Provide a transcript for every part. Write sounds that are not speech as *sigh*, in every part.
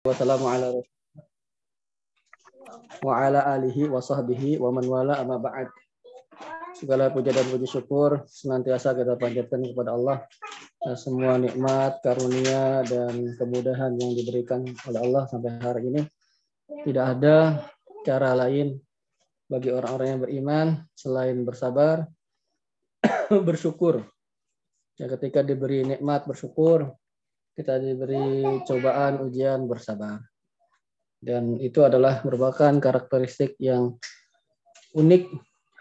wassalamu ala wa ala alihi wa sahbihi wa man wala amma ba'd. Segala puja dan puji syukur senantiasa kita panjatkan kepada Allah semua nikmat, karunia dan kemudahan yang diberikan oleh Allah sampai hari ini. Tidak ada cara lain bagi orang-orang yang beriman selain bersabar, *clears throat* bersyukur. Ya, ketika diberi nikmat bersyukur, kita diberi cobaan, ujian, bersabar. Dan itu adalah merupakan karakteristik yang unik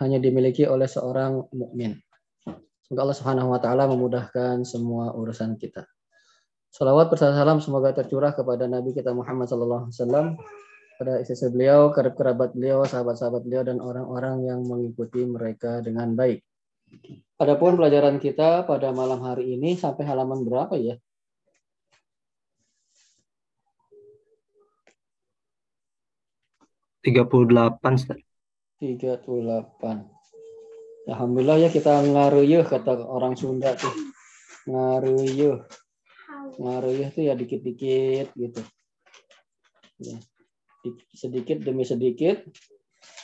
hanya dimiliki oleh seorang mukmin. Semoga Allah Subhanahu wa taala memudahkan semua urusan kita. Salawat bersalam semoga tercurah kepada Nabi kita Muhammad sallallahu alaihi wasallam, pada istri beliau, kerabat beliau, sahabat-sahabat beliau dan orang-orang yang mengikuti mereka dengan baik. Adapun pelajaran kita pada malam hari ini sampai halaman berapa ya? 38 Ustaz. 38. Alhamdulillah ya kita ngaruyuh kata orang Sunda tuh. Ngaruyuh. Ngaruyuh tuh ya dikit-dikit gitu. Ya. Sedikit demi sedikit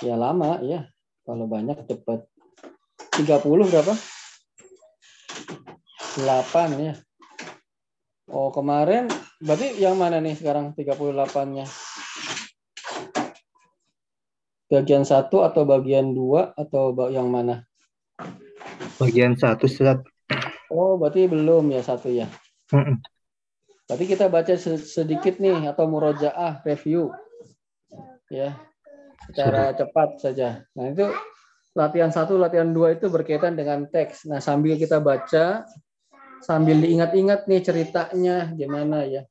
ya lama ya. Kalau banyak cepat. 30 berapa? 8 ya. Oh, kemarin berarti yang mana nih sekarang 38-nya? Bagian satu atau bagian dua atau yang mana? Bagian satu Ustaz. Oh, berarti belum ya satu ya. Mm Tapi kita baca sedikit nih atau murojaah review ya secara Sudah. cepat saja. Nah itu latihan satu, latihan dua itu berkaitan dengan teks. Nah sambil kita baca, sambil diingat-ingat nih ceritanya gimana ya.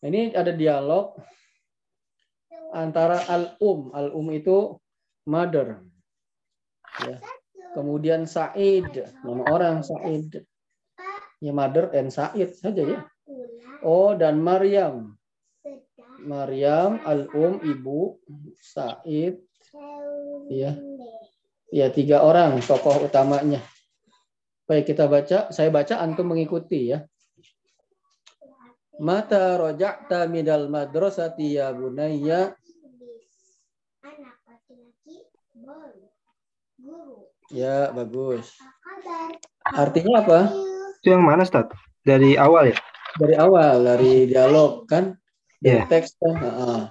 Ini ada dialog antara al-um. Al-um itu mother. Ya. Kemudian Said, nama orang Said. Ya mother and Said saja ya. Oh dan Maryam. Maryam al-um ibu Said. Ya. Ya tiga orang tokoh utamanya. Baik kita baca, saya baca antum mengikuti ya. Mata roja'ta midal madrasati ya bunayya. Ya, bagus. Artinya apa? Itu yang mana, Ustaz? Dari awal ya? Dari awal, dari dialog kan? Dari yeah. teks kan? Uh,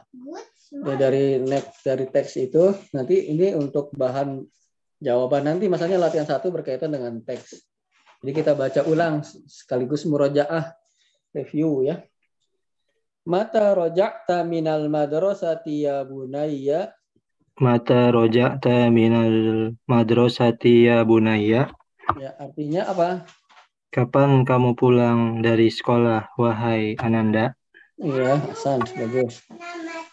ya, dari next dari teks itu nanti ini untuk bahan jawaban nanti masalahnya latihan satu berkaitan dengan teks. Jadi kita baca ulang sekaligus murojaah review ya. Mata rojakta minal madrasati ya bunayya. Mata rojakta minal madrasati ya bunayya. Ya, artinya apa? Kapan kamu pulang dari sekolah, wahai Ananda? Iya, Hasan, bagus.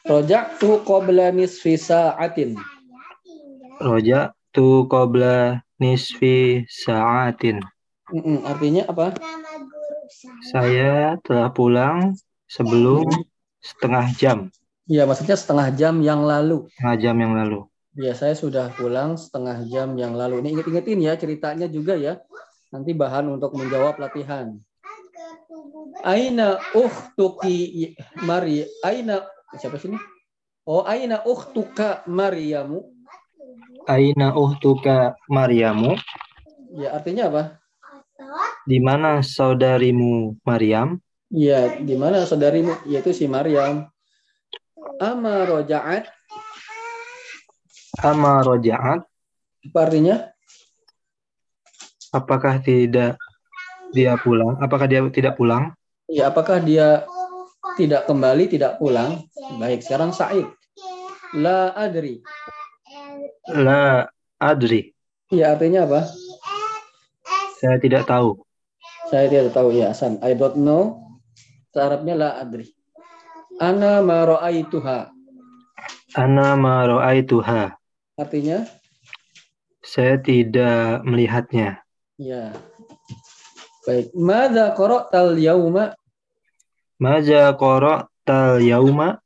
Rojak tu qabla nisfi sa'atin. Rojak tu qabla nisfi sa'atin. Mm -mm, artinya apa? Saya telah pulang sebelum setengah jam. Iya, maksudnya setengah jam yang lalu. Setengah jam yang lalu. Iya, saya sudah pulang setengah jam yang lalu. Ini inget-ingetin ya ceritanya juga ya. Nanti bahan untuk menjawab latihan. Aina uhtuki Mari Aina siapa sini? Oh, aina uhtuka Maryamu. Aina uhtuka Maryamu. Ya, artinya apa? Di mana saudarimu Maryam? Iya, di mana saudarimu? Yaitu si Maryam. Ama rojaat. Ama rojaat. Apa artinya? Apakah tidak dia pulang? Apakah dia tidak pulang? Iya, apakah dia tidak kembali, tidak pulang? Baik, sekarang Said. La adri. La adri. Iya, artinya apa? Saya tidak tahu. Saya tidak tahu ya, Hasan. I don't know. Arabnya la adri. Ana ma ra'aituha. Ana ma ra'aituha. Artinya? Saya tidak melihatnya. Ya. Baik. Mada qara'tal yauma? Maza qara'tal yauma?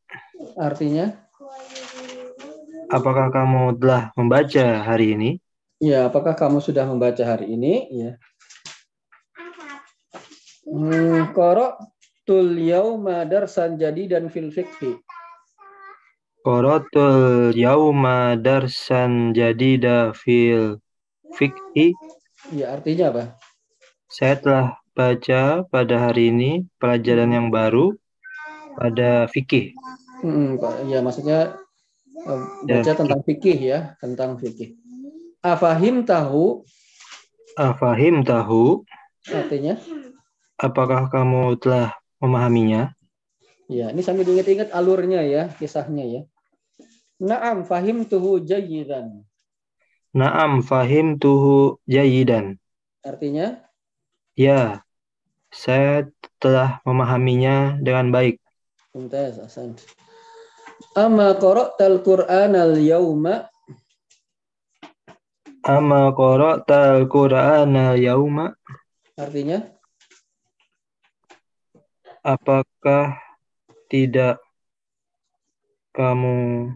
Artinya? Apakah kamu telah membaca hari ini? Ya, apakah kamu sudah membaca hari ini? Ya. Hmm, koro Qara'tul yauma darsan jadidan fil fiqhi. Qaratul yauma darsan jadida fil fikhi. Ya, artinya apa? Saya telah baca pada hari ini pelajaran yang baru pada fikih. Hmm, ya maksudnya eh, baca Ya, tentang fikih ya, tentang fikih. Afahim tahu Afahim tahu, artinya? apakah kamu telah memahaminya? Ya, ini sambil diingat-ingat alurnya ya, kisahnya ya. Naam fahim tuhu jayidan. Naam fahim tuhu jayidan. Artinya, Ya, saya telah memahaminya dengan baik. mumtaz, asan. Amma qara'tal Qur'an al-yawma Ama qara'tal Qur'ana yauma artinya apakah tidak kamu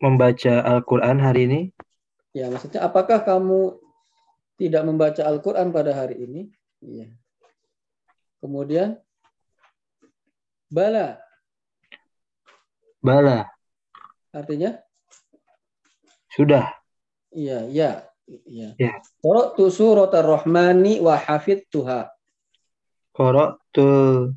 membaca Al-Qur'an hari ini? ya maksudnya apakah kamu tidak membaca Al-Qur'an pada hari ini? Iya. Kemudian bala Bala, artinya sudah. iya, ya, iya. Ya. Qara'tu suratar rahmani wa hafidtuha. Qara'tul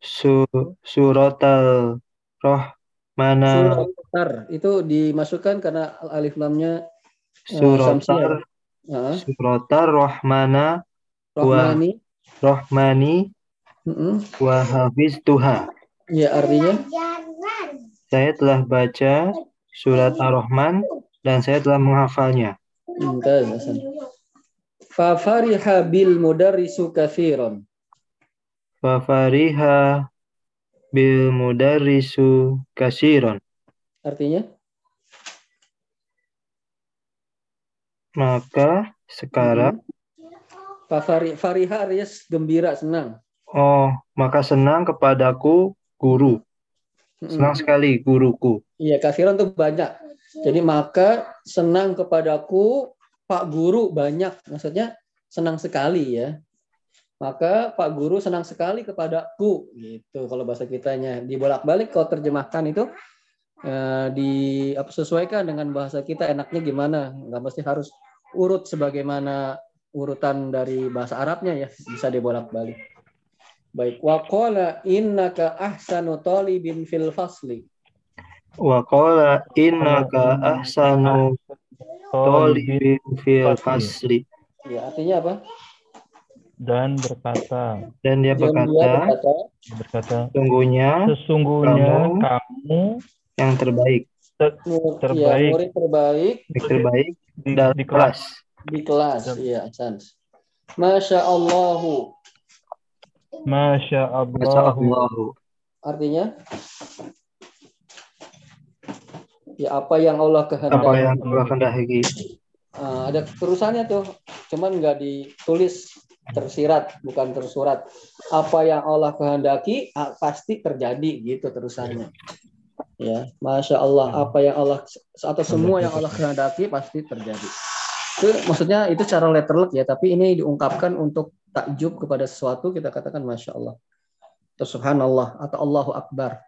su suratal rahmana Suratar itu dimasukkan karena alif lamnya samsiah. suratar Heeh. suratar rahmana Rahmani. rahmani Mm-mm. wa hafiztuha. Ya artinya Saya telah baca surat Ar-Rahman dan saya telah menghafalnya. Mumtaz, Hasan. Fa fariha bil mudarrisu katsiran. Fafariha bil mudarrisu kasiron. Artinya Maka sekarang, Fa fari fariha alias gembira senang. oh, maka senang kepadaku guru. Mm-mm. Senang sekali guruku. Iya, katsiran tuh banyak. Jadi maka senang kepadaku Pak Guru banyak. Maksudnya senang sekali ya. Maka Pak Guru senang sekali kepadaku gitu kalau bahasa kitanya. Dibolak-balik kalau terjemahkan itu eh, di apa sesuaikan dengan bahasa kita enaknya gimana. Nggak mesti harus urut sebagaimana urutan dari bahasa Arabnya ya, bisa dibolak-balik. Baik, wa qala innaka ahsanu talibin fil fasli. Wa qala innaka ahsanu talibin fil fasli. Ya, artinya apa? Dan berkata Dan dia Dan dia berkata, berkata, berkata sesungguhnya sesungguhnya Kamu- kamu yang terbaik, murid, Terbaik. ya, murid terbaik terbaik di, di kelas di kelas. Iya, Sans. Masya Allahu. Masya Allah Allahu. Artinya, ya apa yang Allah kehendaki. Apa yang telah kehendaki. Ah, ada terusannya tuh, cuman nggak ditulis tersirat, bukan tersurat. Apa yang Allah kehendaki ah, pasti terjadi gitu terusannya. Ya, masya Allah, apa yang Allah atau semua yang Allah kehendaki pasti terjadi. Itu maksudnya itu cara letterlock ya, tapi ini diungkapkan untuk takjub kepada sesuatu kita katakan masya Allah atau subhanallah atau Allahu Akbar.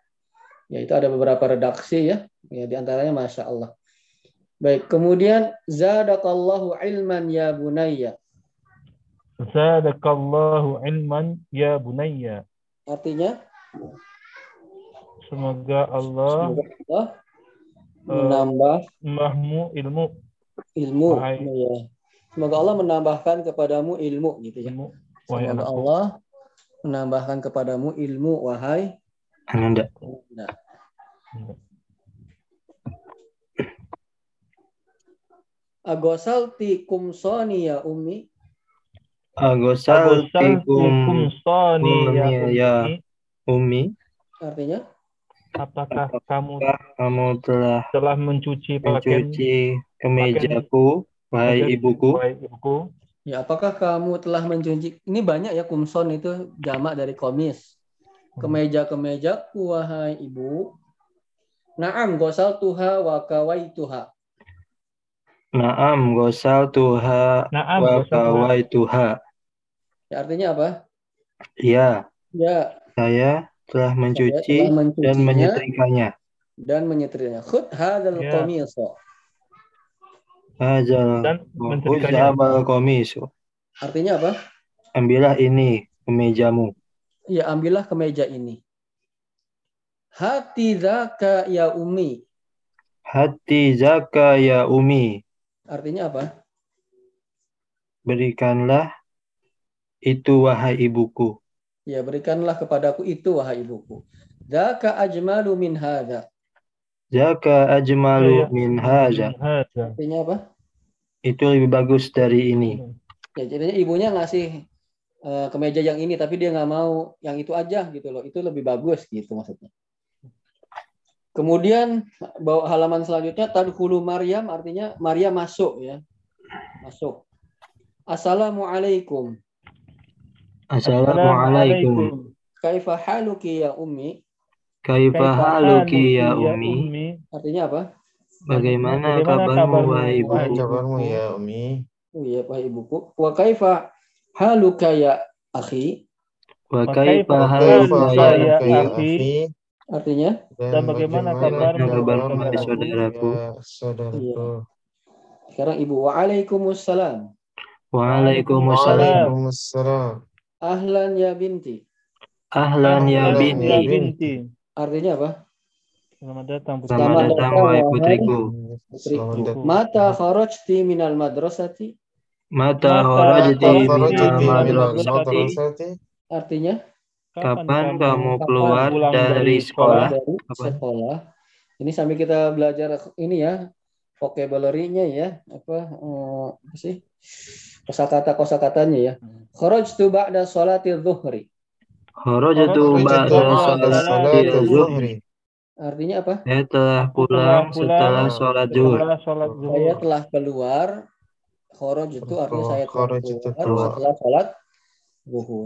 Ya itu ada beberapa redaksi ya, ya di antaranya masya Allah. Baik, kemudian zadakallahu ilman ya bunayya. Zadakallahu ilman ya bunayya. Artinya? Semoga Allah semoga Allah menambah mahmu ilmu. ilmu Wahai- ya. Semoga Allah menambahkan kepadamu ilmu gitu ya. ilmu wahai Semoga anakku Allah menambahkan kepadamu ilmu wahai Ananda. Nah, Agosal tikum soni ya ummi Agosal tikum soni ya ya. ummi. umi. artinya apakah kamu Kamu telah telah mencuci pakaian mencuci kemejaku, wahai ibuku. wahai ibuku ya apakah kamu telah mencuci ini banyak ya kumson itu jamak dari komis kemeja-kemeja wahai ibu Naam gosal tuha wa kawaituha Naam gosal tuha Naam wa gosal tuha. kawai tuha. Ya artinya apa Ya, ya Saya telah Saya mencuci telah dan menyetrikanya. dan menyetrikanya. Khud hadzal Ya. qamisa. Hajal Dan komisu. Artinya apa? Ambillah ini kemejamu. Ya, ambillah kemeja ini. Hati zaka ya umi. Hati zaka ya umi. Artinya apa? Berikanlah itu wahai ibuku. Ya, berikanlah kepadaku itu wahai ibuku. Zaka ajmalu min hadza. Zaka ajmalu Ya, ya. min. Hadza. Artinya apa? Itu lebih bagus dari ini. Ya, jadinya ibunya ngasih eh, kemeja yang ini tapi dia nggak mau yang itu aja gitu loh. Itu lebih bagus gitu maksudnya. Kemudian bawa halaman selanjutnya tadkhulu Maryam artinya Maryam masuk ya. Masuk. Assalamualaikum. Assalamualaikum. Kaifa haluki ya ummi? Kaifa haluki ya ummi? Artinya apa? Bagaimana Bagaimana kabarmu wahai wahai ibuku? kabarmu ya Umi? Oh iya, wahai ibuku. Wa kaifa haluka ya akhi? Wa Kaifa haluka ya ya akhi? Artinya? Dan bagaimana kabarmu, kabarmu, wahai wahai saudaraku? Ya, saudaraku. Iya. Sekarang ibu waalaikumsalam. Waalaikumsalam. Waalaikumsalam. Ahlan ya binti. Ahlan ya binti. Ya binti. Artinya apa? Selamat datang. Selamat Selamat datang wahai putriku. Datang. Mata kharajti minal madrasati? Mata kharajti minal madrasati. Artinya Kapan kamu keluar dari sekolah? dari Apa? sekolah. Ini sambil kita belajar ini ya vocabulary-nya ya, apa eh, apa sih? Kosakata kosakatanya ya. Kharajtu ba'da sholati dhuhri. Kharajtu ba'da salati zuhri. Artinya apa? Saya telah pulang telah pulang setelah sholat zuhur. Saya telah keluar. Kharaj itu artinya saya telah keluar setelah sholat zuhur.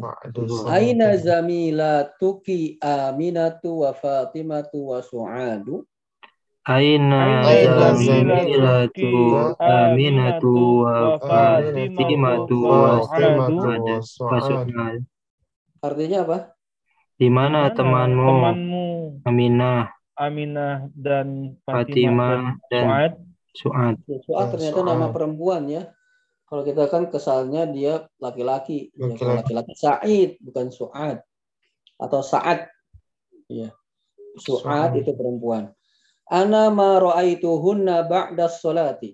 Aina zamilatuki Aminatu wa Fatimatu wa Su'adu? Aina zamilatu aminatu wa fatimatu wa Su'ad. Artinya apa? Di mana temanmu Temanmu Aminah, Aminah dan Fatimah, Fatimah dan Su'ad. Su'ad? Ya, Su'ad ternyata nama perempuan ya. Kalau kita kan kesalnya dia laki-laki. Ya, kalau Laki-laki. Sa'id bukan Su'ad. Atau Sa'ad. Ya. Su'ad. itu perempuan. Ana ma ra'aituhunna ba'da sholati.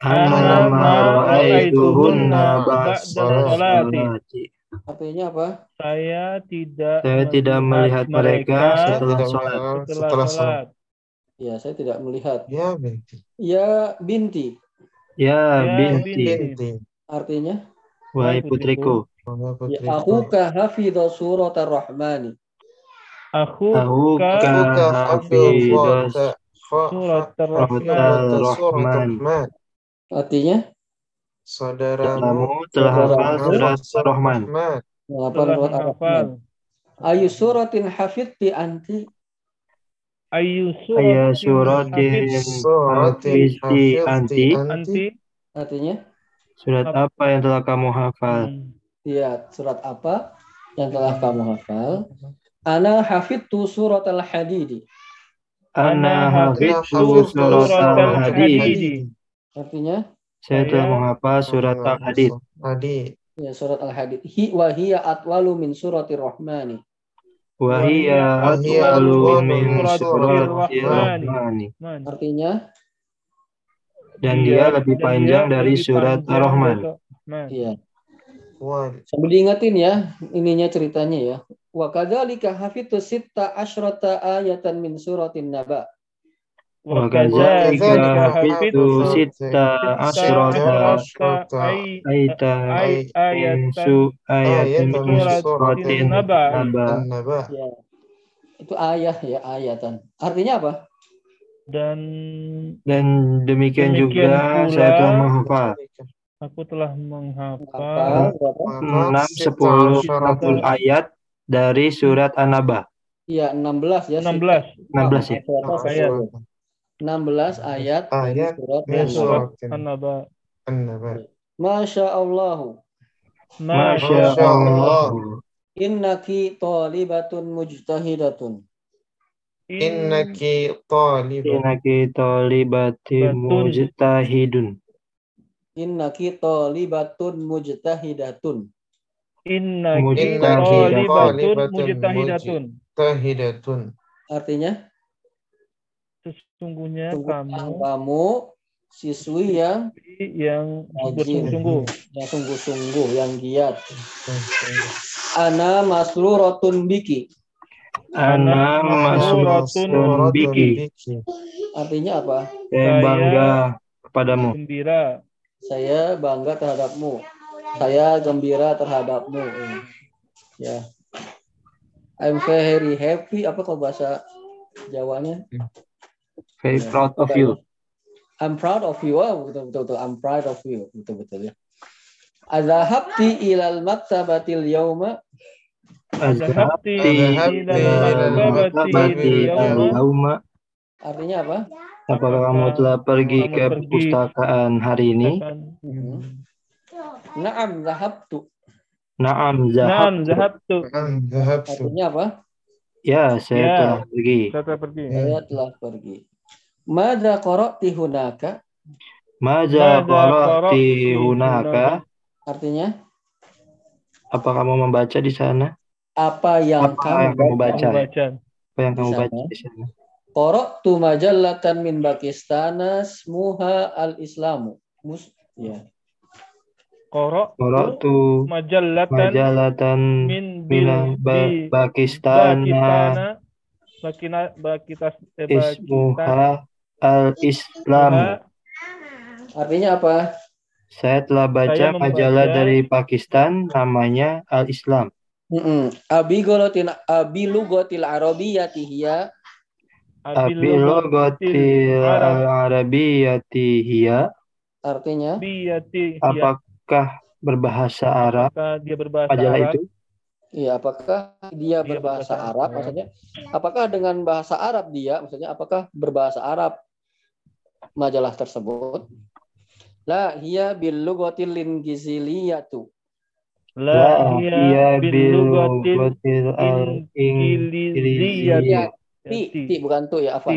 Ana ma ra'aituhunna ba'da sholati. Artinya apa? Saya tidak Saya tidak melihat mereka Saya setelah sholat. setelah sholat. Ya, saya tidak melihat. Ya binti. Ya binti. Ya Ya, binti, binti. Artinya wahai putriku, ya putriku. akhuka hafidha surat ar-Rahmani. Aku ka surat Rahman. Rahman. Artinya Saudaramu telah hafal surat ar-Rahman. menghafal. Ayu suratin hafidti anti. Ayu suratin hafidhti anti. anti Artinya Surat apa yang telah kamu hafal? Hmm. ya surat apa yang telah kamu hafal? Ana hafidtu surat al-hadidi. Ana hafidtu surat surat al-hadid. al-hadid. Artinya Saya telah Saya menghafal surat al-hadid. Hadid. ya surat al-hadid. Hi wa hiya atwalu min suratir rahmani. Wahia Wahia atwalu min surat suratir Rahmani. Man. Artinya Dan dia lebih dan panjang dia dari lebih surat panjang Ar-Rahman. dari Rahman. ya Wal. Sambil diingatin ya ininya ceritanya ya. Wa kadzalika hafidtu sitta asyrata ayatan min suratin naba. Wa kadzalika hafidtu sita asyrata ayatan min suratin Naba. Ya. Itu ayah ya ayatan. Artinya apa? dan Dan demikian, Demikian juga pula saya telah menghafal aku telah menghafal Berapa? enam Sita sepuluh asyrata. sepuluh ayat dari surat An-Naba. Iya, 16 ya. 16 16 ya. Surat Ayat. 16 ayat dari Ayat surat An-Naba. surat An-Naba An-Naba. Masya Allah. Masya Allah. Innaki talibatun mujtahidatun. Innaki talibun. Innaki talibatin Batun. mujtahidun. Innaki talibatun mujtahidatun. Innaki Mujtahidatun. talibatun mujtahidatun. Tahidatun. Artinya, Sesungguhnya sungguhnya kamu kamu siswi yang yang Rajin. bersungguh-sungguh. yang sungguh-sungguh, yang giat. Ana masruratun biki. Ana masruratun biki. Artinya apa? Saya bangga kepadamu. Gembira. Saya bangga terhadapmu. Saya gembira terhadapmu. Ya. I'm very happy. Apa kalau bahasa Jawanya? Very proud of you. I'm proud of you. Oh, betul, betul, betul. I'm proud of you. Betul, betul ya. Adzahabti ilal maktabatil yauma. Zahabti Zahabti ila ilal maktabati Maktabati al-yawma. al-yauma. Artinya apa? Apakah kamu telah pergi Kamu ke pergi. perpustakaan hari ini? Hmm. Naam zahabtu. Naam, Naam, zahab. zahabtu. Naam, zahabtu. Artinya apa? Ya, saya Ya. telah pergi. Saya telah pergi. Saya telah pergi. Mada qara'ti hunaka? Maza qara'ti hunaka. Artinya Apa kamu membaca di sana? apa yang Apa yang kamu baca? Kamu baca. Apa yang kamu baca di sana? Qara'tu majallatan min Pakistan smuha al-Islamu. Mus ya. Qara' Qara'tu majallatan majalatan min min Pakistan Bakina Bakitas eh, Bakistan ismuha al-Islam. Artinya apa? Saya telah baca Saya membaca- majalah dari Pakistan namanya Al-Islam. Mm-mm. Abi golotin abi lugotil arabiyati hiya Abi logotil al-arabiyyati hiya. artinya Biyati Apakah berbahasa Arab apakah dia berbahasa majalah Arab? itu? Iya, apakah dia Dia berbahasa berbahasa Arab? Arab. Maksudnya, apakah dengan bahasa Arab dia? Maksudnya, apakah berbahasa Arab majalah tersebut? La hiya bil lugatil lingiziliyatu. La iya hiya bil lugatil. Ya, ti, Ti. ti bukan tu ya, Ti. afan.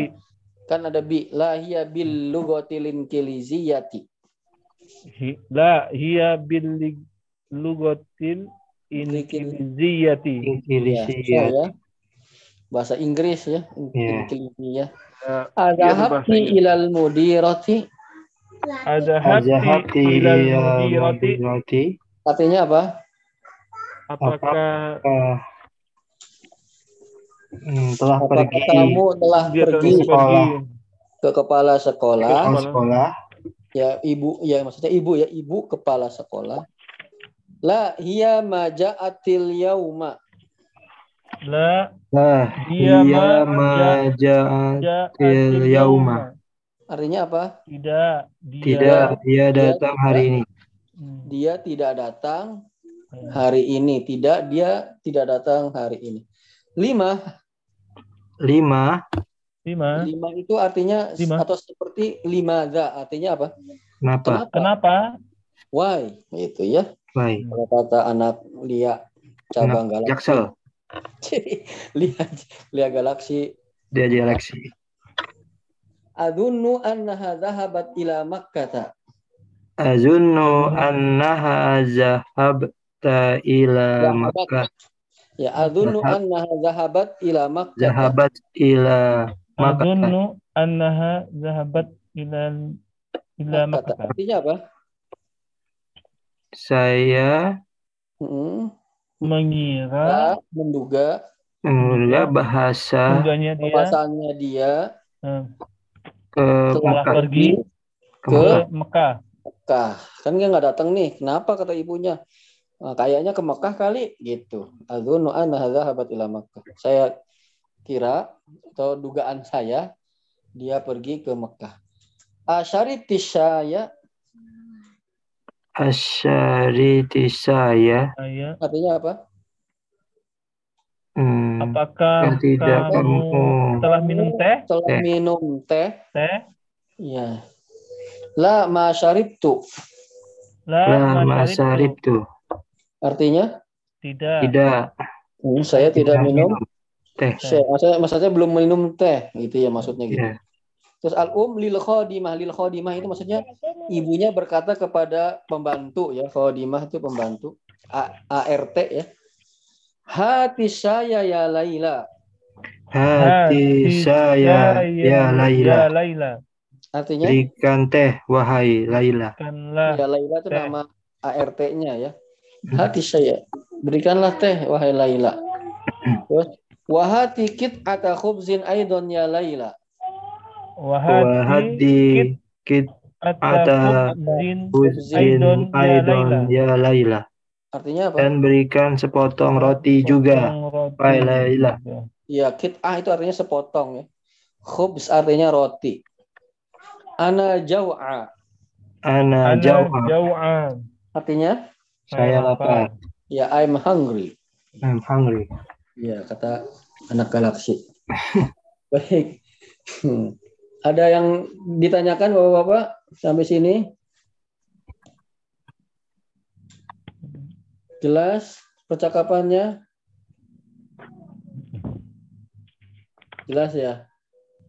Kan ada bi. La hiya bil lugatil ingiliziyati. Hi- La hiya bil lig- lugatil ingiliziyati. Ya, ya. Bahasa Inggris ya, Iya. ingiliziyah. Ya, Adzahabti berbahasa ilal mudirati. Azhabti Azhabti ilal ya mudirati. Artinya apa? Apakah Eh, hmm, telah Apakah pergi kamu telah dia pergi sekolah. ke kepala sekolah? ke sekolah? Ya, ibu, ya maksudnya ibu ya, ibu kepala sekolah. La hiya maja'atil yauma. La Lah, Dia ia ma- maja'at ja'atil yauma. Artinya apa? Tidak, dia Tidak, dia datang hari ini. Hmm. Dia tidak datang hari ini. Tidak, dia tidak datang hari ini. Lima, Lima, Lima. lima itu artinya Lima. atau seperti limaza. Artinya apa? kenapa? Kenapa? Kenapa? Why? Itu ya. Baik, Kalau kata anak Lia cabang galaksi. Jaksel, *laughs* Lia, Lia galaksi. dia dieleksi. Adunnu annaha dhahabat ila Makkah. Azunnu annaha zahabta ila Zahabat. Makkah. Ya, adunnu annaha dhahabat ila Makkah. Zahabat ila Makkah. Adunnu annaha zahabat ila ila Makkah. Artinya apa? Saya Mm-mm. Mengira Ya, menduga menduga bahasa tunggannya dia bahwasannya dia eh, ke telah Makkah. pergi Ke ke Mekah. Mekah. Kan dia nggak datang nih. Kenapa kata ibunya? "Ah, kayaknya ke Mekah kali gitu. Adzunnu annaha dhahabat ila Makkah. Saya kira atau dugaan saya dia pergi ke Mekah. Asyariti saya Asyariti saya. Artinya apa? Hmm, apakah tidak kamu telah minum teh? Setelah Teh. minum teh, Teh? ya. La ma syaribtu. La la masyaribtu. Artinya Tidak. Tidak, Hmm, saya tidak minum teh. Syekh, maksudnya, maksudnya belum minum teh gitu ya maksudnya gitu. Ya. Terus al um lil khodimah lil khodimah itu maksudnya ibunya berkata kepada pembantu ya khodimah itu pembantu A- ART ya. Hati saya ya Laila. Hati saya ya Laila. Ya Laila. Artinya Berikan teh wahai Laila. Ya Laila itu teh. nama ART-nya ya. Hati saya berikanlah teh wahai Laila. Terus wahati kit ata khubzin aidon ya Laila. wahati kit ata khubzin Aidon ya Laila. ya Laila. Artinya apa? Dan berikan sepotong roti juga. Wahai Laila. Ya, kit'ah itu artinya sepotong ya. Khubz artinya roti. Ana jau'a Ana jau'an. artinya Saya lapar. ya I'm hungry. I'm hungry. Ya, kata anak galaksi. *laughs* Baik. Hmm. Ada yang ditanyakan Bapak-bapak sampai sini? Jelas percakapannya? Jelas ya?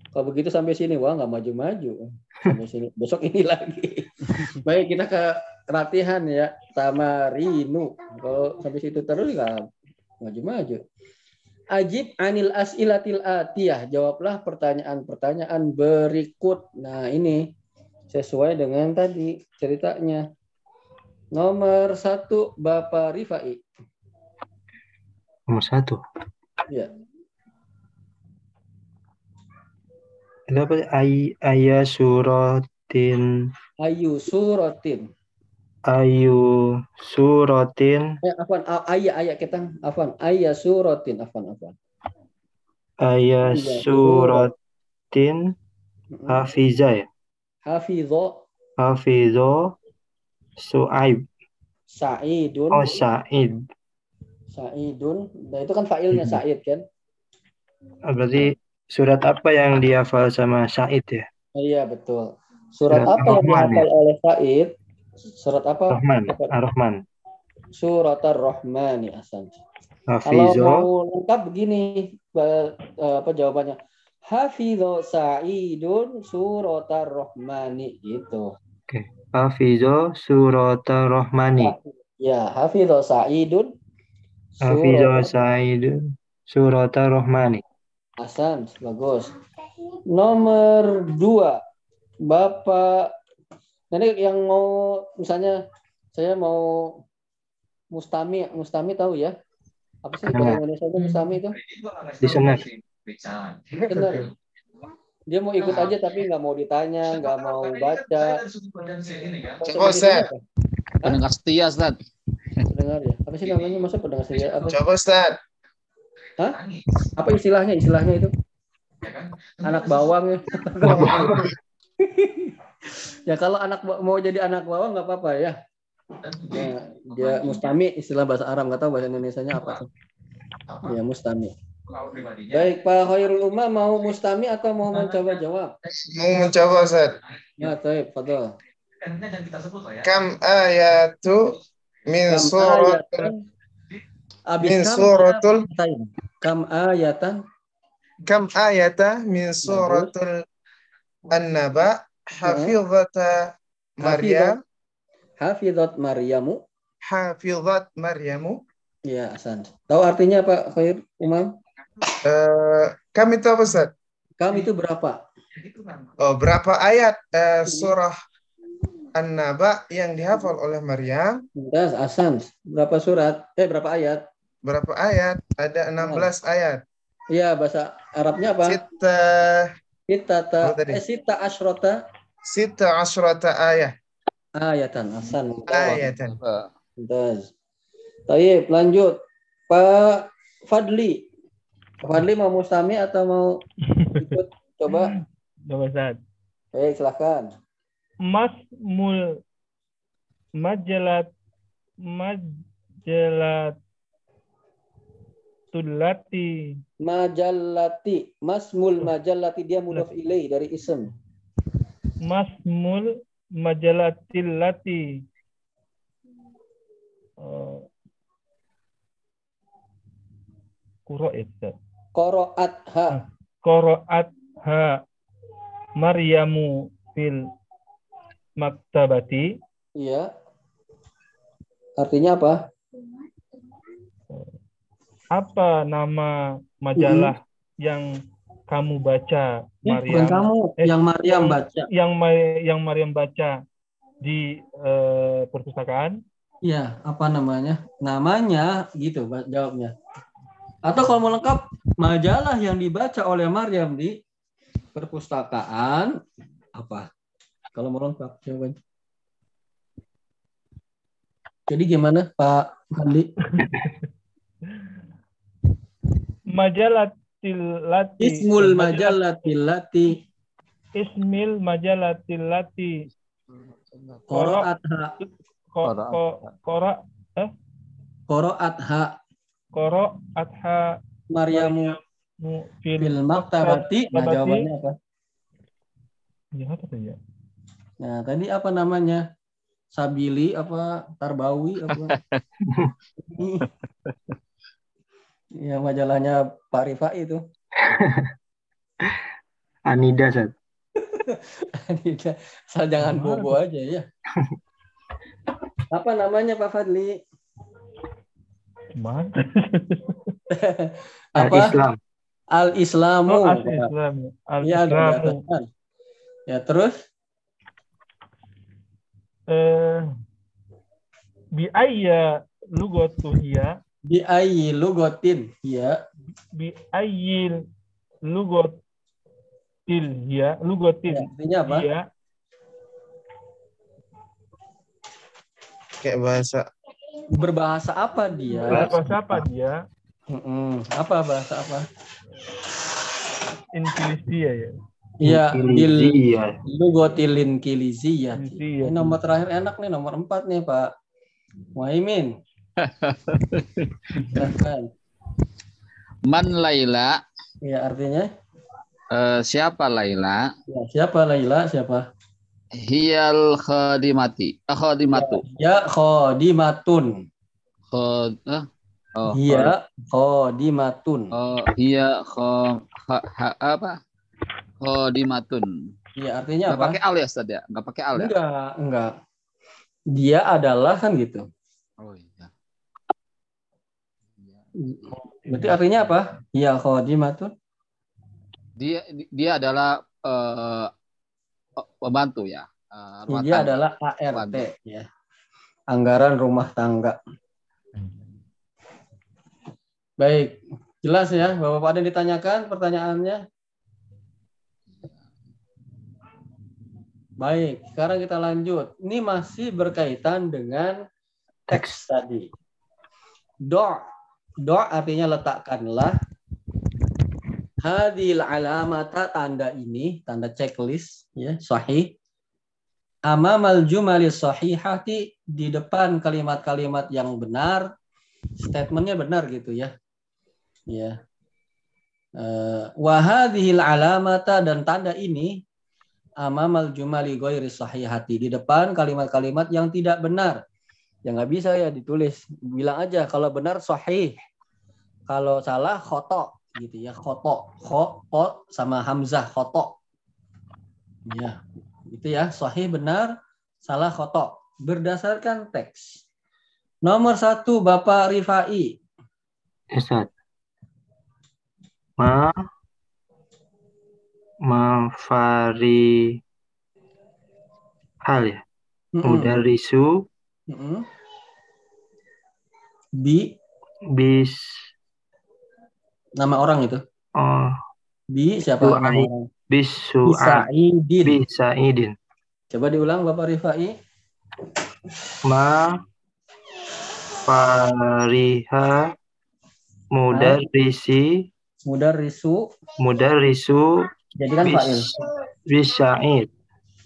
Kalau begitu sampai sini, wah nggak maju-maju. Sampai sini. Besok ini lagi. *laughs* Baik, kita ke latihan ya. Tamarinu. Kalau sampai situ terus nggak maju-maju. Ajib anil as'ilatil atiyah. Jawablah pertanyaan-pertanyaan berikut. Nah, ini sesuai dengan tadi ceritanya. Nomor satu, Bapak Rifai. Nomor satu. Ya. Itu apa? Ay, ayah suratin. Ayu suratin. Ayu suratin. Eh, afan, a- ayah, ayah kita, afan, ayah suratin, afan, afan. Ayah suratin. Hafiza ya. Hafidho Hafizo Su'aib. Sa'idun. Oh, Sa'id. Sa'idun. Nah, itu kan fa'ilnya Mhm. Sa'id kan? Ah, Berarti surat apa yang dihafal sama Sa'id ya? Iya, betul. Surat Surat apa yang Ar-Rahman, dihafal oleh Sa'id? Surat apa? Rahman. Ar-Rahman. Surat Ar-Rahmani Hasan. Kalau Hafizo. mau lengkap begini eh, apa jawabannya? Hafidho Sa'idun surat Ar-Rahmani gitu. Hafizo surat Ar-Rahmani. Ya, Hafidho Sa'idun Hafizo surat Sa'id surat Ar-Rahmani. Hasan, bagus. Nomor dua, Bapak. Nanti yang mau, misalnya saya mau Mustami, Mustami tahu ya? Apa sih bahasa Kenal. Indonesia itu Mustami itu? Listener. Benar. Dia mau ikut aja tapi nggak mau ditanya, nggak mau baca. Ustaz. Pendengar setia, Ustaz. Pendengar ya. Apa sih namanya? Masa pendengar saya? Apa, Coba Ustaz. apa istilahnya? Istilahnya itu anak bawang ya. *laughs* ya kalau anak mau jadi anak bawang nggak apa-apa ya. Ya, dia mustami istilah bahasa Arab nggak tahu bahasa Indonesia-nya apa tuh. Ya mustami. Baik Pak Khairul Umam mau mustami atau mau mencoba jawab? Mau mencoba Ustaz. Ya, taib, fadal. Kam ayatu min Kam surat ayatan. Abis min suratul. Kam ayatan kam ayata min suratul An-Naba hafizata Maryam hafizat Maryamu. hafizat Maryamu Ya, Hasan. Tahu artinya Pak Khair Umam? Eh, kam itu apa Ustaz? Kam itu berapa? Oh, berapa ayat eh, surah An-Naba yang dihafal oleh Maryam? Das, Hasan. Berapa surat? Eh, berapa ayat? Berapa ayat? Ada 16 ayat. Iya, bahasa Arabnya apa? Sita Sita ta, Apa eh, sita asrota Sita asrata ayat. ayatan. Hasan. Ayatan. Das. Taib, lanjut. Pak Fadli. Pak Fadli mau mustami atau mau ikut? Coba. Coba, Ustaz. Baik, silakan. Mas mul majalat majalat tulati Majallati. Masmul majallati. Dia mudaf ilaih dari ism. Masmul majalatilati Eh, Kuro ya, Ustaz. Qoro'at ha. Qoro'at ha Maryamu fil maktabati Iya. Artinya apa? apa nama majalah yang kamu baca Eh, bukan kamu Eh, yang yang- baca. yang yang Maryam baca di eh, perpustakaan Iya, apa namanya? Namanya gitu jawabnya. Atau kalau mau lengkap, majalah yang dibaca oleh Maryam di perpustakaan apa? Kalau mau lengkap jawabannya. Jadi gimana Pak Andi? *laughs* majalah tilati Ismul majalah tilati ismil majalah tilati qoro'atha Qara- koro qoro'atha koro atha Maryamu. Mu fil maktabati. Nah, jawabannya apa? ya apa tuh ya? Nah, tadi apa namanya? Sabili apa? Tarbawi apa? *laughs* ya majalahnya Pak Rifai itu. *laughs* Anida, Sat. *laughs* Tidak, asal jangan bobo aja ya. Apa namanya Pak Fadli? Mana? *laughs* Apa? Al-Islam. Al-Islamu. Oh, al-Islam. Ya, atas Al-Islamu. kan. Ya, terus Eh, bi ayya lugatu hiya di ayyi lugotin. Ya, bi ayyi lugatil hiya ya, lugatil artinya apa? hiya Kayak bahasa Berbahasa apa dia? bahasa apa dia Mm-mm. Apa bahasa apa? Indonesia ya Iya, Iya. lugotilin. Indonesia Ini nomor terakhir enak nih, nomor empat nih Pak Muhaimin. Silahkan. Man Laila, Ya, artinya eh, siapa Laila? ya, siapa Laila? Siapa? Hiyal khadimati. Eh, khadimatu. Ya, khodimatun. Khod, eh, oh, Hiya khodimatun. Oh, hiya kho, ha, ha- apa? Khadimatun. Iya, artinya Nggak apa? pakai al ya, Ustaz ya? Nggak pakai al ya? Enggak, enggak. Dia adalah kan gitu. Oh iya. Berarti artinya apa? Ya khodimatun. Dia dia adalah eh, pembantu ya. Rumah Dia tangga. adalah ART ya. Anggaran rumah tangga. Baik, jelas ya. Bapak-bapak ada yang ditanyakan pertanyaannya? Baik, sekarang kita lanjut. Ini masih berkaitan dengan teks tadi. Do, do artinya letakkanlah. Hadil alamata tanda ini, tanda checklist, ya, sahih. Amamal jumali sahihati di depan kalimat-kalimat yang benar, statementnya benar gitu ya. Ya. Eh, Wahadihil alamata dan tanda ini amamal jumali ghairi sahihati di depan kalimat-kalimat yang tidak benar. Ya nggak bisa ya ditulis. Bilang aja kalau benar sahih. Kalau salah khoto gitu ya. Khoto. Khoto sama hamzah khoto. Ya. Itu ya. Sahih benar, salah khoto. Berdasarkan teks. Nomor satu Bapak Rifai. Ustaz. Ma mafari hal ya. Mm-mm. Mudarisu Mm-mm. Bi bis nama orang itu. oh Bi siapa orang? bisu Bisaidin. bisaidin. Coba diulang Bapak Rifai. Ma fariha mudarrisi Mudarrisu mudarrisu jadikan fa'il. bis bisaid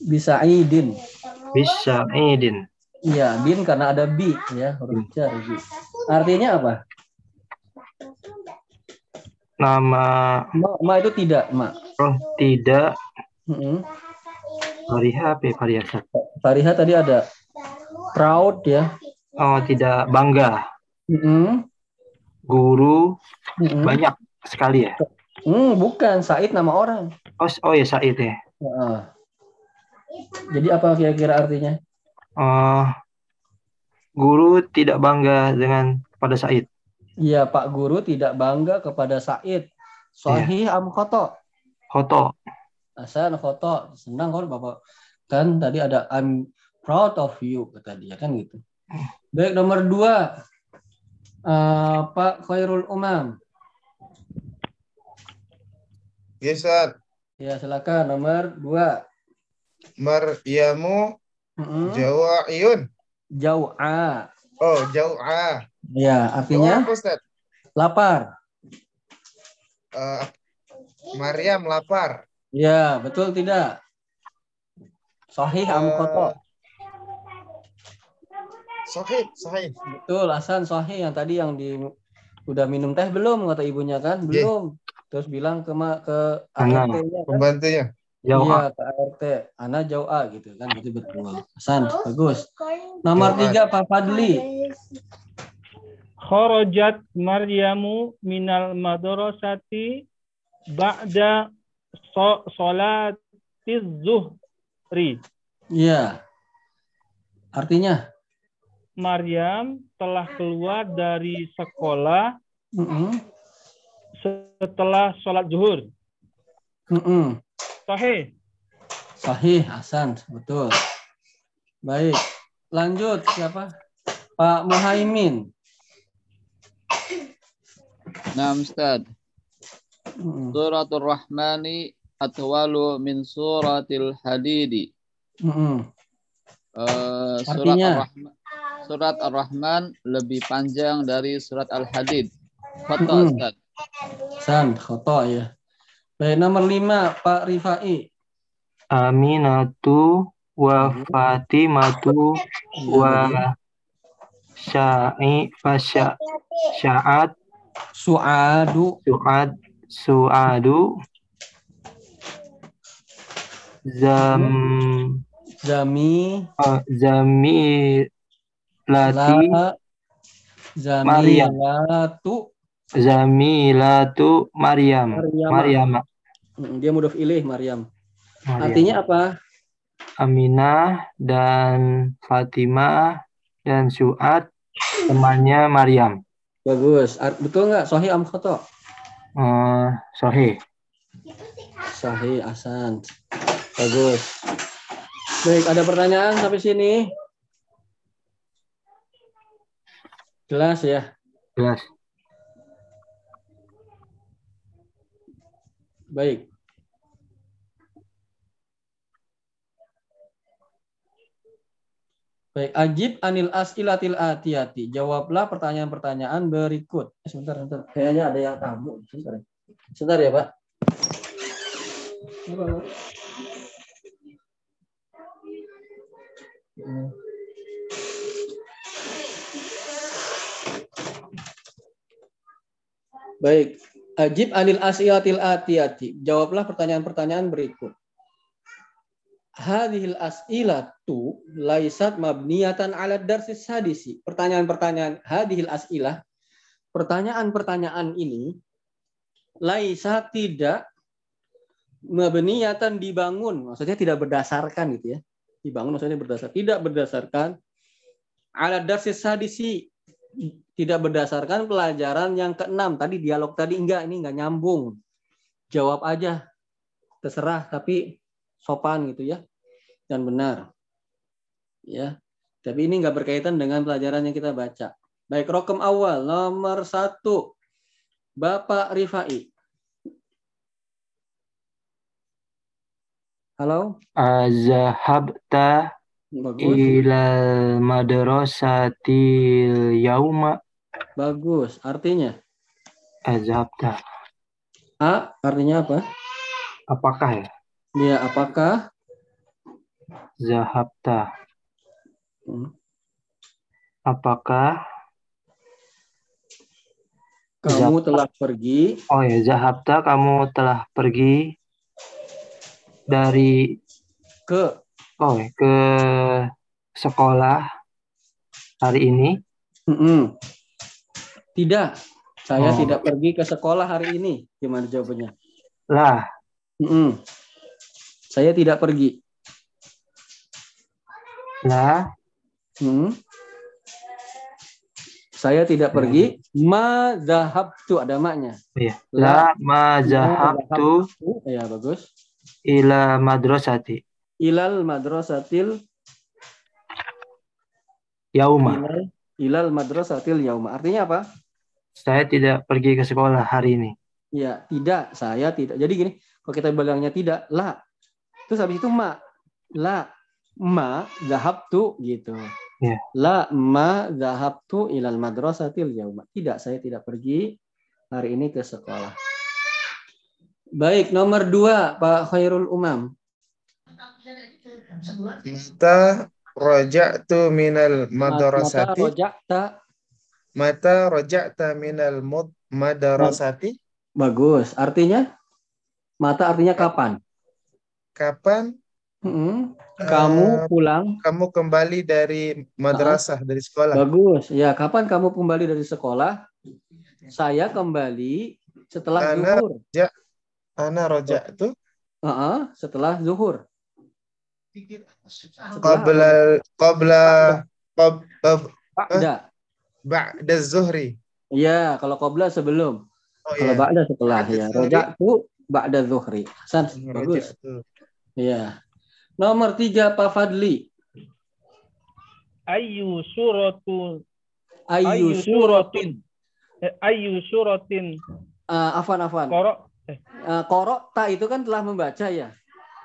Bisaidin. bisaidin. Iya, bin karena ada bi ya, huruf jar bi. Artinya apa? Nama Ma, ma itu tidak, ma. oh tidak Mm-mm. fariha apa ya, fariha? Fariha tadi ada proud ya. Oh tidak bangga. Mm-mm. guru Mm-mm. banyak sekali ya. Hmm, bukan Said nama orang. Oh, oh ya Said ya. Heeh. Jadi apa kira-kira artinya? Eh, guru tidak bangga dengan pada Said. Iya, Pak Guru tidak bangga kepada Said. Sahih am khoto? Hoto. Hasan khoto. Senang kan Bapak? Kan tadi ada I'm proud of you kata dia kan gitu. Baik nomor dua Eh, Pak Khairul Umam. Ya, Ustaz. Ya silakan nomor dua. Maryamu Mm-mm. jawa'iyun. Jauh Oh, jau'a. Ya artinya Ustaz. lapar. Eh, Maryam lapar. Ya betul tidak? Sahih am Eh, khoto? Sahih, sahih. Betul, Hasan sahih yang tadi yang di udah minum teh belum kata ibunya kan? Belum. Terus bilang ke ma, ke. ART-nya kan? Pembantunya. Jauh Iya, ke ART. Ana jauh A gitu kan. Itu betul. Hasan, bagus. Nomor Jauh A. tiga Pak Fadli. Kharajat Maryamu minal madrasati ba'da so solatiz zuhri. Iya. Artinya? Maryam telah keluar dari sekolah Mm-mm. setelah sholat zuhur. Mm-mm. Sahih. Sahih, Hasan, betul. Baik, lanjut siapa? Pak Muhaimin. Nah, Ustaz. Suratul Rahmani atwalu min suratil Hadidi. Mm-mm. Eh, surat Artinya? Ar-Rahman Surat Ar-Rahman lebih panjang dari surat Al-Hadid. Mm-mm. Ustaz. Hasan, khoto ya. Baik, nomor lima Pak Rifai. Aminatu wa Fatimatu wa. Sya'i wa Sya- Sya'at Suadu. Su'ad Su'adu Zam Zami. eh, Zamilati La. Zamilatu. Zamilatu Maryam Maryam. Dia mudaf ilih, Maryam. Maryam. Artinya apa? Aminah dan Fatimah dan Su'ad temannya Maryam. Bagus. Betul nggak? Sahih am khoto? Eh, Sahih. Sahih, Hasan. Bagus. Baik, ada pertanyaan sampai sini? Jelas ya? Jelas. Baik. Baik, ajib anil as'ilatil atiyati. Jawablah pertanyaan-pertanyaan berikut. Eh, Sebentar, sebentar. Kayaknya ada yang tamu. Sebentar. Sebentar ya, Pak. Hmm. Baik, ajib anil as'ilatil atiyati. Jawablah pertanyaan-pertanyaan berikut. Hadhil as'ilatu laisat mabniyatan ala darsis hadisi. Pertanyaan-pertanyaan hadhil as'ilah, pertanyaan-pertanyaan ini laisa tidak mabniyatan dibangun, maksudnya tidak berdasarkan gitu ya. Dibangun maksudnya berdasar, tidak berdasarkan ala darsis hadisi tidak berdasarkan pelajaran yang keenam. Tadi dialog tadi enggak ini enggak nyambung. Jawab aja terserah tapi sopan gitu ya. Dan benar. Ya. Tapi ini enggak berkaitan dengan pelajaran yang kita baca. Baik rokem awal nomor satu. Bapak Rifai. Halo? Azahabta bagus. Ilal madrasatil yauma. Bagus. Artinya? Azhabta. A artinya apa? Apakah ya? dia apakah? Zahabta. Hmm. Apakah? Kamu telah pergi. Oh ya, Zahabta kamu telah pergi dari ke oh ke sekolah hari ini? Mm-mm. Tidak. Saya Oh. tidak pergi ke sekolah hari ini. Gimana jawabannya? Lah, Mm-mm. Saya tidak pergi. lah, Hmm. Saya tidak pergi. Ma zahabtu ada maknya. iya. La. La ma zahabtu Ya bagus. ila madrasati Ilal madrasatil yauma. ilal, ilal madrasatil yauma. Artinya apa? Saya tidak pergi ke sekolah hari ini. Ya, tidak. Saya tidak. Jadi gini, kalau kita bilangnya tidak, la. Terus habis itu ma. La. Ma zahabtu gitu. Ya. La ma zahabtu ilal madrasatil yauma. Tidak, saya tidak pergi hari ini ke sekolah. Baik, nomor dua, Pak Khairul Umam. Mata roja'tu minal Mata madrasati. rojakta. Mata roja'ta minal mud madrasati. Bagus. Artinya? Mata artinya kapan? Kapan Mm-mm. eh, Kamu pulang. kamu kembali dari madrasah dari sekolah? Bagus. Ya, kapan kamu kembali dari sekolah? Saya kembali setelah Ana- zuhur. Ana roja'tu Heeh, setelah zuhur. Qabla qabla qab, qab, Ba'da. ba'da zuhri. Iya, kalau qabla sebelum. Oh Kalau iya. ba'da setelah Ba'da ya. Roja'tu ba'da zuhri. Hasan, bagus. Roja'tu. Iya. Nomor tiga Pak Fadli. Ayu suratu Ayu ayu suratin. suratin eh, ayu suratin Ah, afan afan. korok Uh, korok tak itu kan telah membaca ya.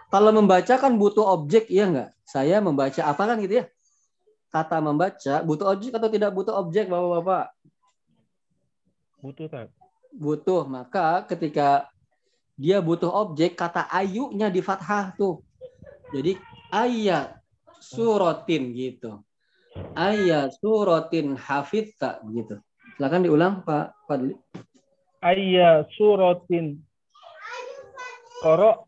Kalau membaca kan butuh objek ya enggak? Saya membaca apa kan gitu ya? Kata membaca butuh objek atau tidak butuh objek Bapak-bapak? butuh tak? Butuh. Maka ketika dia butuh objek kata ayunya di fathah tuh. Jadi ayat suratin gitu. Ayat suratin hafidta gitu. Silakan diulang Pak Fadli. Ayya suratin korok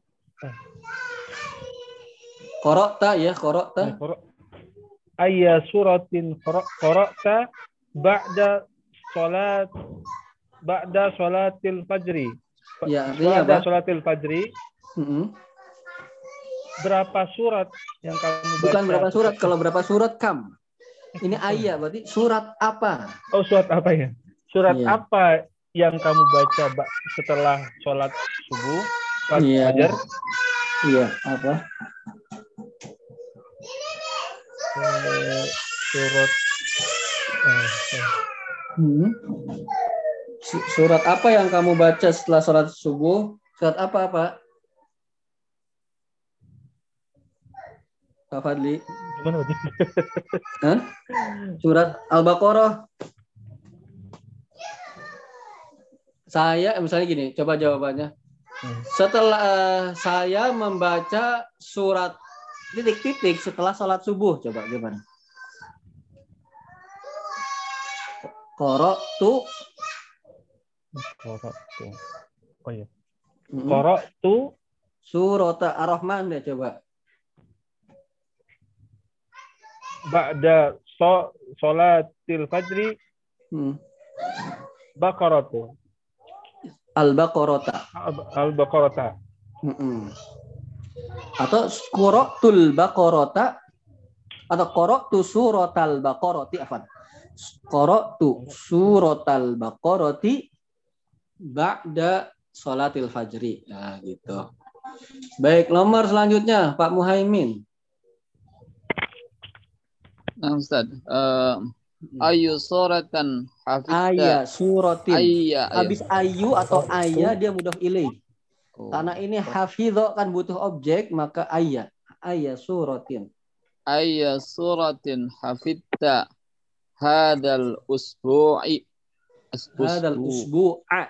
Korokta ya, korokta. korok Ayya suratin korok korokta ba'da salat ba'da salatil fajri. Ya, artinya Ba'da apa? salatil fajri Mm-mm. berapa surat yang kamu baca? Bukan berapa surat, kalau berapa surat kam. Ini ayat berarti surat apa? Oh, surat apa ya? Surat Iya. apa yang kamu baca ba- setelah sholat subuh? Sholat Iya. fajar? Iya, apa? Eh, surat eh, eh, Hmm. Su- Surat apa yang kamu baca setelah sholat subuh? Surat apa, Pak? Pak Fadli? gimana? *laughs* Hah? Surat Al-Baqarah. Saya, eh, misalnya gini, coba jawabannya. Hmm. Setelah saya membaca surat titik-titik setelah sholat subuh, coba gimana? Korok tuh, Korok tuh. Oh iya. Korok tuh surat Ar-Rahman deh coba. ba'da so, sholatil fajri Hmm. Baqarah tuh. Al-Baqarah. Al-Baqarah. Mm-mm. Atau Qura'tul Baqarata atau Qara'tu suratal Baqarati afan. Qara'tu suratal Baqarati ba'da salatil fajri. Nah, gitu. Baik, nomor selanjutnya Pak Muhaimin. Nah, Ustaz. Eh, ayu suratan hafidta Ayah suratin. ayya Habis ayu atau ayah dia mudah ilaih. Oh. Karena ini hafidho kan butuh objek, maka ayah. Ayah suratin. ayya suratin hafidta hadal usbu'i Hadal Usbu- usbu'a.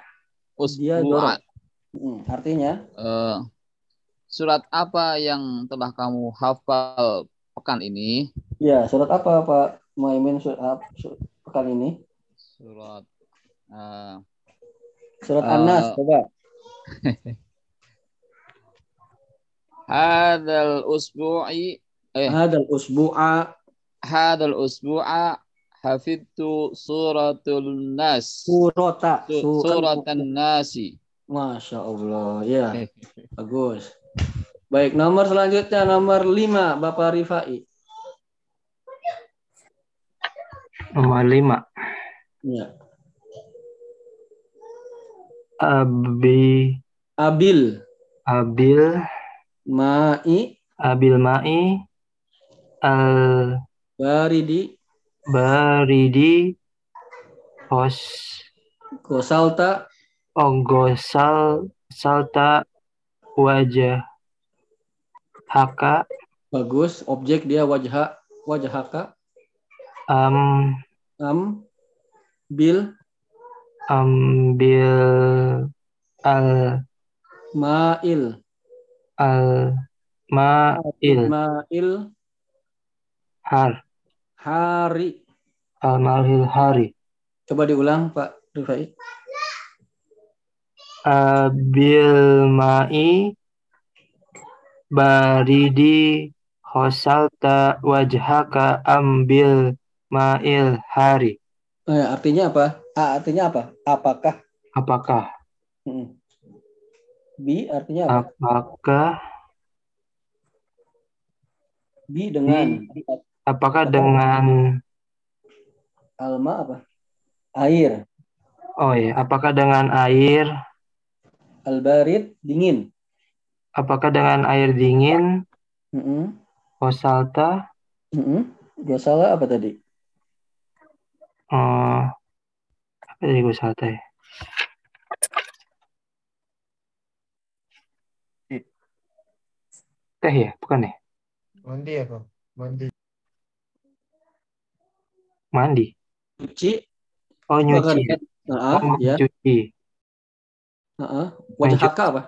Dia usbu'a dorong. Hmm, artinya Eh, surat apa yang telah kamu hafal pekan ini Ya, surat apa Pak Muhaimin surat su- pekan ini? surat eh, Surat Eh, An-Nas, coba. *laughs* hadal usbu'i eh Hadal usbu'a hadal usbu'a hafidtu suratul nas. Surata. Su- Su- kan- Suratan nasi. Masya Allah. Ya, *laughs* bagus. Baik, nomor selanjutnya nomor 5 Bapak Rifai. Nomor lima. Ya. Abi Abil Abil Ma'i. Abil Mai. Al Baridi. Baridi. Hos Gosalta. Ogosal Salta Wajah Haka. Bagus. Objek dia wajah wajahaka Am am. Bil. Ambil Al ma'il Al Mail ma'il Har. Hari. Al Malhil Hari. Coba diulang Pak Rifai Abil Mai Baridi Hosalta Wajhaka Ambil Mail Hari eh, artinya apa? A artinya apa? Apakah? Apakah? Hmm. Bi artinya apa? Apakah bi dengan Apakah dengan alma apa? Air. Oh ya Apakah dengan air? Albarid dingin. Apakah dengan air dingin? Mm-mm. Hosalta Mm-mm. Gua salah apa tadi? Eh Apa tadi gue salah tadi? Teh ya? Bukan ya? Mandi apa? Mandi. Mandi. Cuci. Oh nyuci. Kan? Heeh, Oh, ya mencuci. Heeh. wajahaka apa?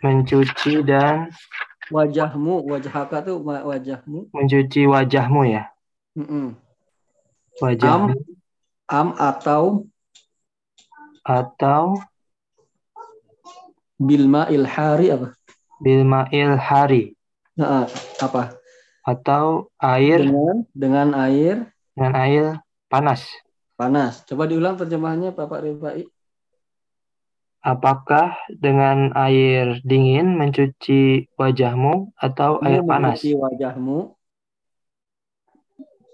Mencuci dan wajahmu wajahaka tuh wa- wajahmu? mencuci wajahmu ya? Mm-mm. wajah. Am am atau atau bilma ilhari apa bilmail hari. Heeh, apa? Atau air dengan dengan air? Dengan air panas. Panas. Coba diulang terjemahannya Bapak Rifai. Apakah dengan air dingin mencuci wajahmu atau air Kamu panas? mencuci wajahmu.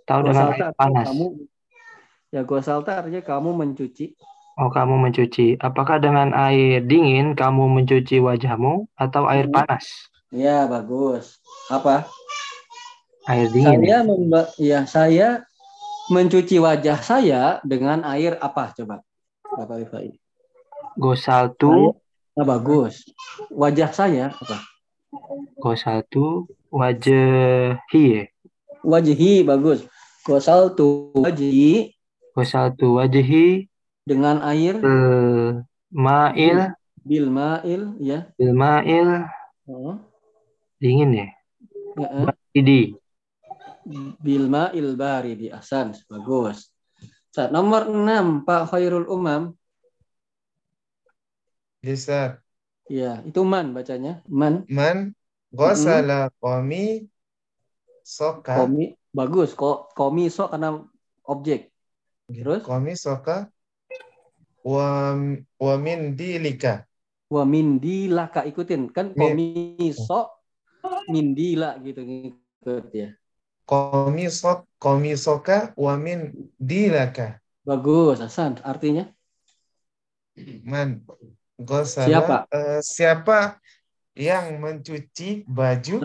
Atau dengan air panas? kamu ya gosalta artinya kamu mencuci oh kamu mencuci. Apakah dengan air dingin kamu mencuci wajahmu atau air Hmm. panas? Ya bagus. Apa? Air dingin saya memba ya saya mencuci wajah saya dengan air apa coba? Bapak Rifai gosal Nah, bagus. Wajah saya apa? gosal wajahi ya? Wajihi bagus. Gosal tu wajihi gosal wajahi dengan air? Bil mail. Bil ma'il ya. bil mail. Oh, dingin ya? Ini Bil ma'il baridi asan bagus. Saat nomor 6 Pak Khairul Umam. Bisa. Ya, itu man bacanya. Man. Man. Ghasala qami soka. Komi bagus. Kok komi so karena objek. Terus? qami soka wa wa min dilika. wa mindilaka ikutin kan Mi- komi so mindila gitu ngikut ya. Qami sok qami soka wa min dilaka. Bagus, Hasan. Artinya Man ghasala Siapa? eh, siapa yang mencuci baju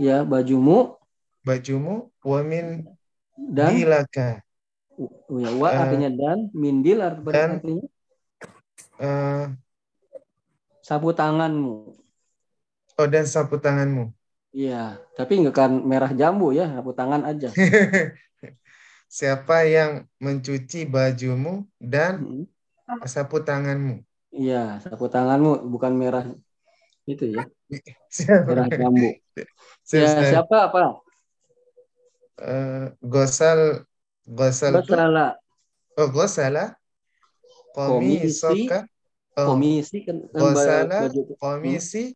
ya bajumu bajumu wa min dan dilaka. Oh, ya wa Eh, artinya dan mindil art- dan- artinya Eh, sapu tanganmu. oh dan sapu tanganmu. Iya, tapi nggak kan merah jambu ya, sapu tangan aja. *laughs* Siapa yang mencuci bajumu dan Mm. sapu tanganmu? Iya, sapu tanganmu bukan merah itu ya, Siapa? merah jambu. Siap, Ya, siap. siapa apa? Eh, gosal gosal tuh Basala oh gosala Komisi. komisoka oh komisi kan Gosala, baju komisi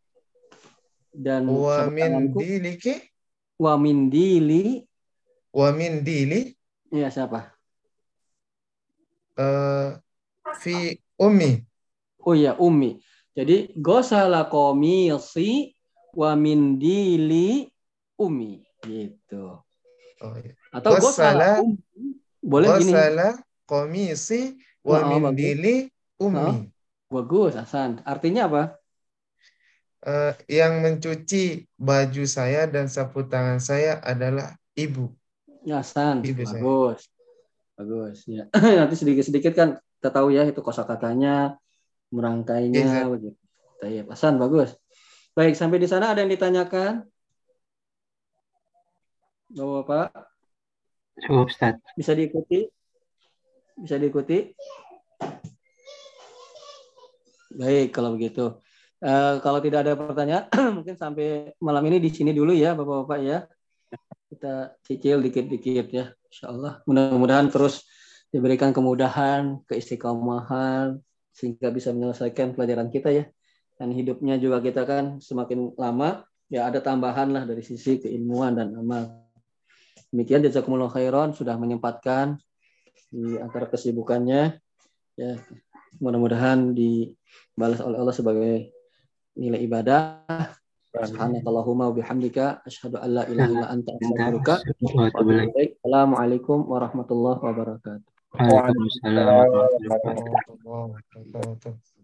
dan wa min diliki wa mindili wa min dili Iya, siapa? Eh, fi ummi. Oh iya, Umi. Jadi gosala komisi wa min dili Umi gitu. Oh, iya. Atau gosala Gosala- Umi. Boleh gini. Wasala komisi wa Oh, min bagus. dili ummi. Bagus, Hasan. Artinya apa? Eh, yang mencuci baju saya dan sapu tangan saya adalah ibu. Ya, Hasan. Ibu saya. Bagus. Bagus, ya. *clears throat* Nanti sedikit-sedikit kan kita tahu ya itu kosakatanya, merangkainya Iya, begitu. Baik, Hasan, bagus. Baik, sampai di sana ada yang ditanyakan? Bapak-bapak, Cukup Ustaz. bisa diikuti? Bisa diikuti? Baik, kalau begitu. Eh, kalau tidak ada pertanyaan, *clears throat* mungkin sampai malam ini di sini dulu ya, Bapak-bapak ya. Kita cicil dikit-dikit ya, Insya Allah. Mudah-mudahan terus diberikan kemudahan, keistiqomahan, sehingga bisa menyelesaikan pelajaran kita ya. Dan hidupnya juga kita kan semakin lama, ya ada tambahan lah dari sisi keilmuan dan amal. Demikian jazakumullah khairan sudah menyempatkan di antara kesibukannya. Ya mudah-mudahan dibalas oleh Allah sebagai nilai ibadah. Subhanakallahumma wa bihamdika asyhadu an la ilaha illa anta astaghfiruka wa atubu ilaik. Assalamualaikum warahmatullahi wabarakatuh. Waalaikumsalam warahmatullahi wabarakatuh.